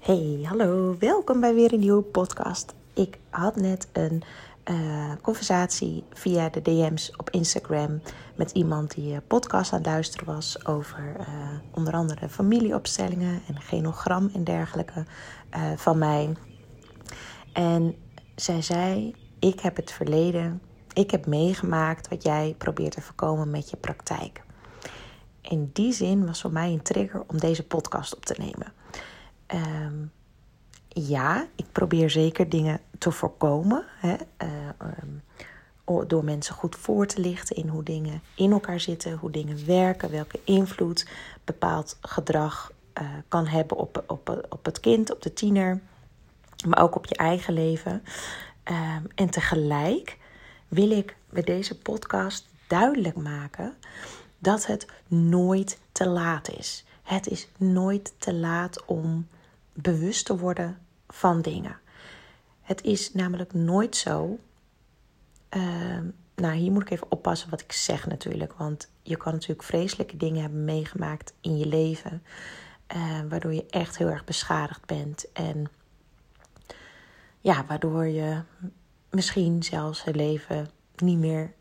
Hey, hallo, welkom bij weer een nieuwe podcast. Ik had net een uh, conversatie via de DM's op Instagram met iemand die een podcast aan het luisteren was over uh, onder andere familieopstellingen en genogram en dergelijke van mij. En zij zei: Ik heb het verleden, ik heb meegemaakt wat jij probeert te voorkomen met je praktijk. In die zin was voor mij een trigger om deze podcast op te nemen. Um, ja, ik probeer zeker dingen te voorkomen. Hè, um, door mensen goed voor te lichten in hoe dingen in elkaar zitten, hoe dingen werken, welke invloed bepaald gedrag uh, kan hebben op, op, op het kind, op de tiener, maar ook op je eigen leven. Um, en tegelijk wil ik bij deze podcast duidelijk maken dat het nooit te laat is. Het is nooit te laat om bewust te worden van dingen. Het is namelijk nooit zo. Uh, nou, hier moet ik even oppassen wat ik zeg natuurlijk. Want je kan natuurlijk vreselijke dingen hebben meegemaakt in je leven. Uh, waardoor je echt heel erg beschadigd bent. En ja, waardoor je misschien zelfs het leven niet meer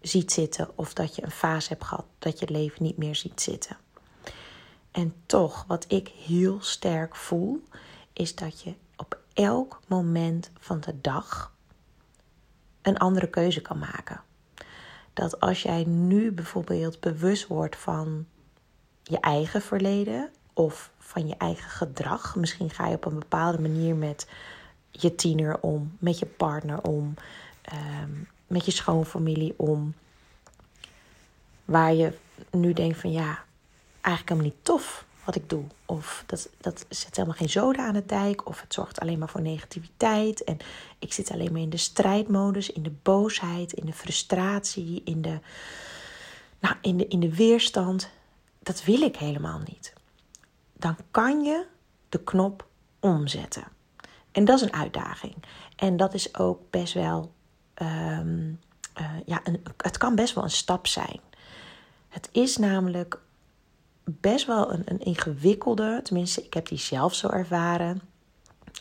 ziet zitten. Of dat je een fase hebt gehad dat je het leven niet meer ziet zitten. En toch, wat ik heel sterk voel, is dat je op elk moment van de dag een andere keuze kan maken. Dat als jij nu bijvoorbeeld bewust wordt van je eigen verleden of van je eigen gedrag, misschien ga je op een bepaalde manier met je tiener om, met je partner om, ehm, met je schoonfamilie om, waar je nu denkt van ja, eigenlijk helemaal niet tof wat ik doe. Of dat, dat zet helemaal geen zoden aan het dijk. Of het zorgt alleen maar voor negativiteit. En ik zit alleen maar in de strijdmodus, in de boosheid, in de frustratie, in de, nou, in de, in de weerstand. Dat wil ik helemaal niet. Dan kan je de knop omzetten. En dat is een uitdaging. En dat is ook best wel. Um, uh, ja, het kan best wel een stap zijn. Het is namelijk best wel een, een ingewikkelde, tenminste, ik heb die zelf zo ervaren.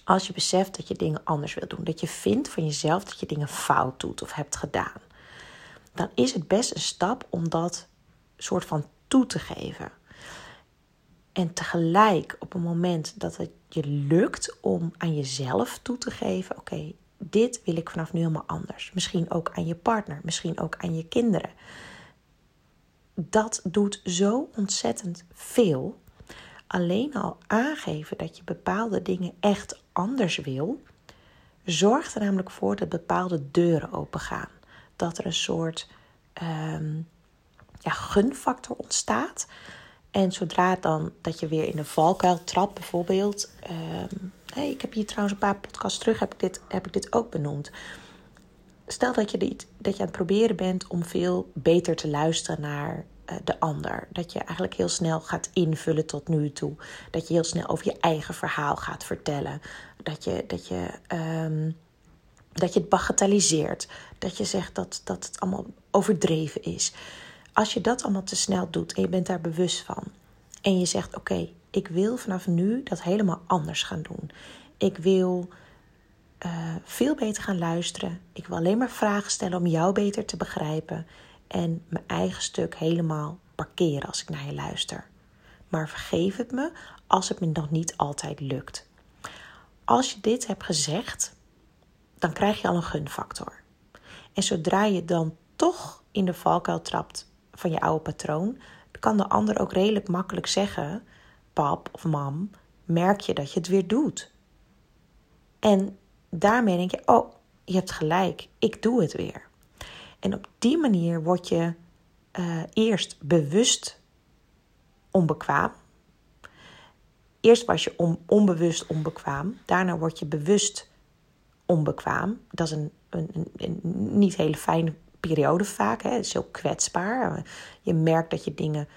Als je beseft dat je dingen anders wil doen, dat je vindt van jezelf dat je dingen fout doet of hebt gedaan, dan is het best een stap om dat soort van toe te geven. En tegelijk op een moment dat het je lukt om aan jezelf toe te geven: oké, dit wil ik vanaf nu helemaal anders. Misschien ook aan je partner, misschien ook aan je kinderen dat doet zo ontzettend veel. Alleen al aangeven dat je bepaalde dingen echt anders wil, zorgt er namelijk voor dat bepaalde deuren opengaan. Dat er een soort um, ja, gunfactor ontstaat. En zodra dan dat je weer in de valkuil trapt, bijvoorbeeld. Hey, ik heb hier trouwens een paar podcasts terug, heb ik dit, heb ik dit ook benoemd. Stel dat je, dit, dat je aan het proberen bent om veel beter te luisteren naar uh, de ander. Dat je eigenlijk heel snel gaat invullen tot nu toe. Dat je heel snel over je eigen verhaal gaat vertellen. Dat je, dat je, um, dat je het bagatelliseert. Dat je zegt dat, dat het allemaal overdreven is. Als je dat allemaal te snel doet en je bent daar bewust van. En je zegt: Oké, ik wil vanaf nu dat helemaal anders gaan doen. Ik wil uh, veel beter gaan luisteren. Ik wil alleen maar vragen stellen om jou beter te begrijpen. En mijn eigen stuk helemaal parkeren als ik naar je luister. Maar vergeef het me als het me nog niet altijd lukt. Als je dit hebt gezegd, dan krijg je al een gunfactor. En zodra je dan toch in de valkuil trapt van je oude patroon, kan de ander ook redelijk makkelijk zeggen: Pap of mam, merk je dat je het weer doet? En daarmee denk je: Oh, je hebt gelijk, ik doe het weer. En op die manier word je uh, eerst bewust onbekwaam. Eerst was je on, onbewust onbekwaam. Daarna word je bewust onbekwaam. Dat is een, een, een, een niet hele fijne periode vaak. Hè. Het is heel kwetsbaar. Je merkt dat je dingen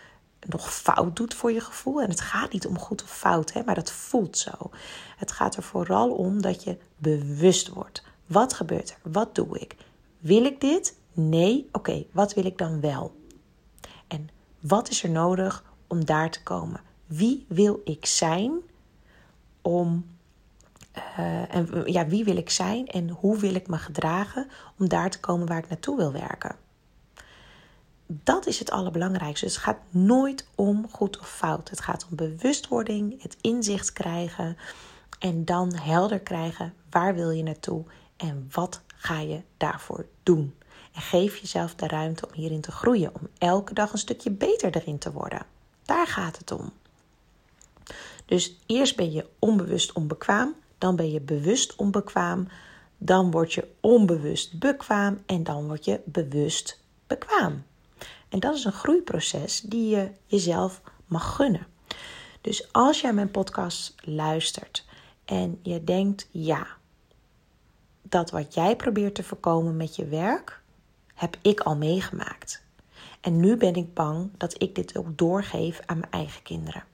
nog fout doet voor je gevoel. En het gaat niet om goed of fout, hè, maar dat voelt zo. Het gaat er vooral om dat je bewust wordt. Wat gebeurt er? Wat doe ik? Wil ik dit? Nee, oké, wat wil ik dan wel? En wat is er nodig om daar te komen? Wie wil ik zijn om. Uh, en ja, wie wil ik zijn en hoe wil ik me gedragen om daar te komen waar ik naartoe wil werken? Dat is het allerbelangrijkste. Dus het gaat nooit om goed of fout. Het gaat om bewustwording, het inzicht krijgen en dan helder krijgen waar wil je naartoe en wat ga je daarvoor doen. En geef jezelf de ruimte om hierin te groeien, om elke dag een stukje beter erin te worden. Daar gaat het om. Dus eerst ben je onbewust onbekwaam, dan ben je bewust onbekwaam, dan word je onbewust bekwaam en dan word je bewust bekwaam. En dat is een groeiproces die je jezelf mag gunnen. Dus als jij mijn podcast luistert en je denkt, ja, dat wat jij probeert te voorkomen met je werk, heb ik al meegemaakt. En nu ben ik bang dat ik dit ook doorgeef aan mijn eigen kinderen.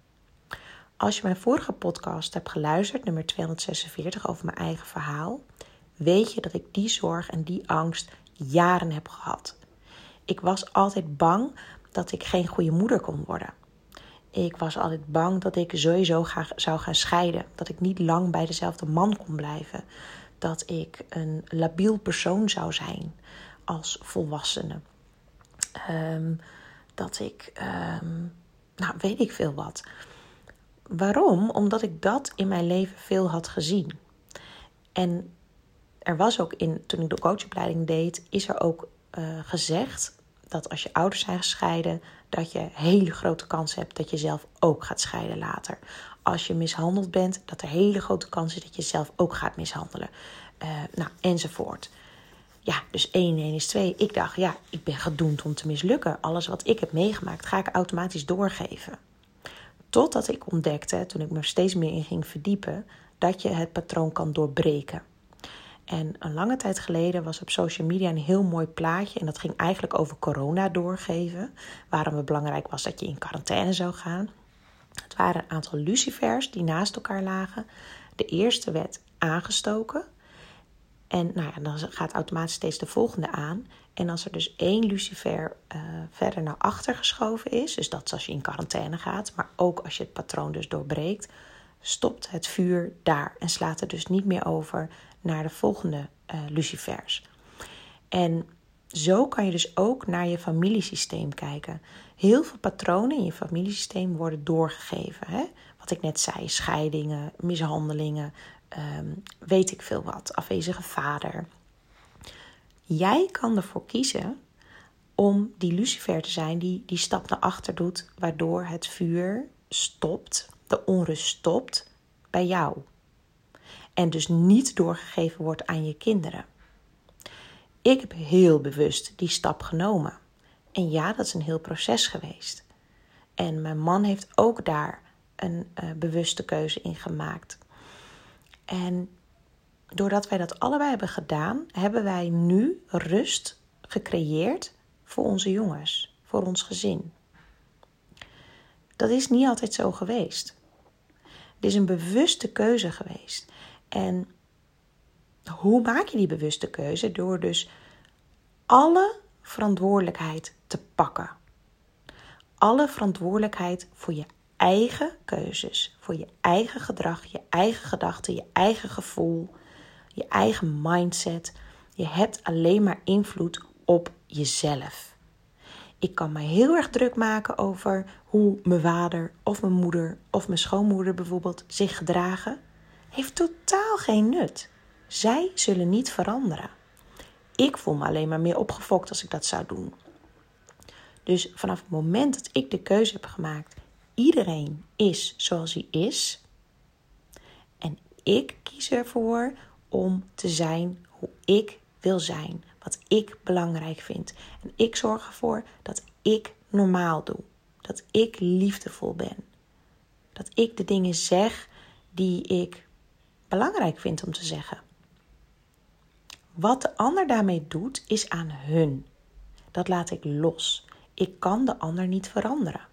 Als je mijn vorige podcast hebt geluisterd, nummer 246 over mijn eigen verhaal, weet je dat ik die zorg en die angst jaren heb gehad. Ik was altijd bang dat ik geen goede moeder kon worden. Ik was altijd bang dat ik sowieso ga, zou gaan scheiden. Dat ik niet lang bij dezelfde man kon blijven. Dat ik een labiel persoon zou zijn als volwassene. Ehm, dat ik, ehm, nou weet ik veel wat. Waarom? Omdat ik dat in mijn leven veel had gezien. En er was ook in, toen ik de coachopleiding deed, is er ook uh, gezegd dat als je ouders zijn gescheiden, dat je hele grote kans hebt dat je zelf ook gaat scheiden later. Als je mishandeld bent, dat er hele grote kans is dat je zelf ook gaat mishandelen. Uh, nou, enzovoort. Ja, dus 1 1 is 2. Ik dacht, ja, ik ben gedoemd om te mislukken. Alles wat ik heb meegemaakt, ga ik automatisch doorgeven. Totdat ik ontdekte, toen ik me steeds meer in ging verdiepen, dat je het patroon kan doorbreken. En een lange tijd geleden was op social media een heel mooi plaatje. En dat ging eigenlijk over corona doorgeven. Waarom het belangrijk was dat je in quarantaine zou gaan. Het waren een aantal lucifers die naast elkaar lagen. De eerste werd aangestoken. En nou ja, dan gaat automatisch steeds de volgende aan. En als er dus één lucifer uh, verder naar achter geschoven is, dus dat is als je in quarantaine gaat, maar ook als je het patroon dus doorbreekt, stopt het vuur daar en slaat er dus niet meer over naar de volgende uh, lucifers. En zo kan je dus ook naar je familiesysteem kijken. Heel veel patronen in je familiesysteem worden doorgegeven. Hè? Wat ik net zei, scheidingen, mishandelingen, Ehm, weet ik veel wat, afwezige vader. Jij kan ervoor kiezen om die lucifer te zijn die die stap naar achter doet, waardoor het vuur stopt, de onrust stopt bij jou. En dus niet doorgegeven wordt aan je kinderen. Ik heb heel bewust die stap genomen. En ja, dat is een heel proces geweest. En mijn man heeft ook daar een uh, bewuste keuze in gemaakt. En doordat wij dat allebei hebben gedaan, hebben wij nu rust gecreëerd voor onze jongens, voor ons gezin. Dat is niet altijd zo geweest. Het is een bewuste keuze geweest. En hoe maak je die bewuste keuze? Door dus alle verantwoordelijkheid te pakken. Alle verantwoordelijkheid voor je eigen keuzes, voor je eigen gedrag, je eigen gedachten, je eigen gevoel, je eigen mindset. Je hebt alleen maar invloed op jezelf. Ik kan me heel erg druk maken over hoe mijn vader of mijn moeder of mijn schoonmoeder bijvoorbeeld zich gedragen. Heeft totaal geen nut. Zij zullen niet veranderen. Ik voel me alleen maar meer opgefokt als ik dat zou doen. Dus vanaf het moment dat ik de keuze heb gemaakt, Iedereen is zoals hij is. En ik kies ervoor om te zijn hoe ik wil zijn. Wat ik belangrijk vind. En ik zorg ervoor dat ik normaal doe. Dat ik liefdevol ben. Dat ik de dingen zeg die ik belangrijk vind om te zeggen. Wat de ander daarmee doet, is aan hun. Dat laat ik los. Ik kan de ander niet veranderen.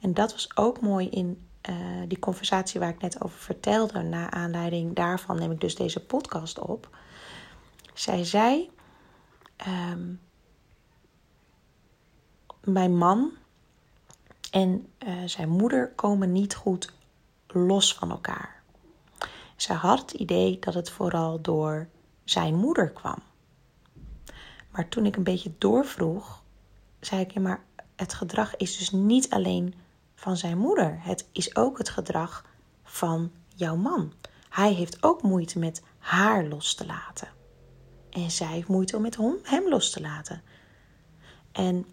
En dat was ook mooi in uh, die conversatie waar ik net over vertelde. Na aanleiding daarvan neem ik dus deze podcast op. Zij zei: um, Mijn man en uh, zijn moeder komen niet goed los van elkaar. Ze had het idee dat het vooral door zijn moeder kwam. Maar toen ik een beetje doorvroeg, zei ik: ja, maar het gedrag is dus niet alleen van zijn moeder. Het is ook het gedrag van jouw man. Hij heeft ook moeite met haar los te laten. En zij heeft moeite om met hem los te laten. En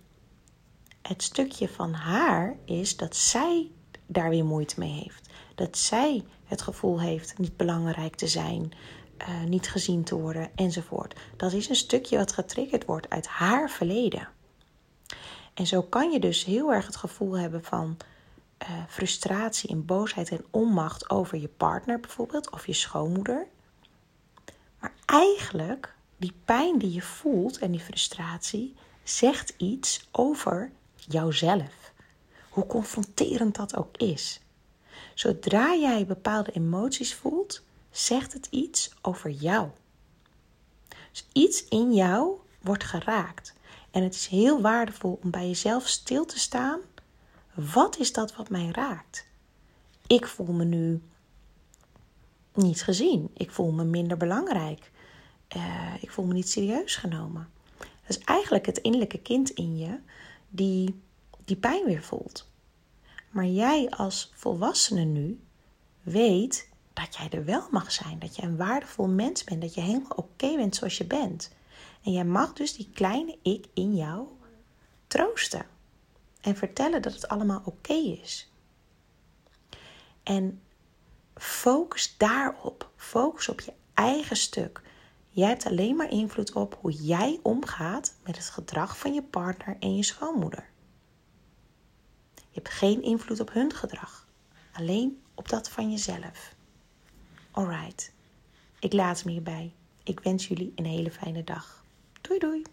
het stukje van haar is dat zij daar weer moeite mee heeft. Dat zij het gevoel heeft niet belangrijk te zijn, uh, niet gezien te worden enzovoort. Dat is een stukje wat getriggerd wordt uit haar verleden. En zo kan je dus heel erg het gevoel hebben van uh, frustratie en boosheid en onmacht over je partner bijvoorbeeld of je schoonmoeder. Maar eigenlijk, die pijn die je voelt en die frustratie, zegt iets over jouzelf. Hoe confronterend dat ook is. Zodra jij bepaalde emoties voelt, zegt het iets over jou. Dus iets in jou wordt geraakt. En het is heel waardevol om bij jezelf stil te staan. Wat is dat wat mij raakt? Ik voel me nu niet gezien. Ik voel me minder belangrijk. Uh, ik voel me niet serieus genomen. Dat is eigenlijk het innerlijke kind in je die die pijn weer voelt. Maar jij als volwassene nu weet dat jij er wel mag zijn. Dat je een waardevol mens bent. Dat je helemaal oké bent zoals je bent. En jij mag dus die kleine ik in jou troosten. En vertellen dat het allemaal oké is. En focus daarop. Focus op je eigen stuk. Jij hebt alleen maar invloed op hoe jij omgaat met het gedrag van je partner en je schoonmoeder. Je hebt geen invloed op hun gedrag, alleen op dat van jezelf. Alright, ik laat me hierbij. Ik wens jullie een hele fijne dag. Doei doei!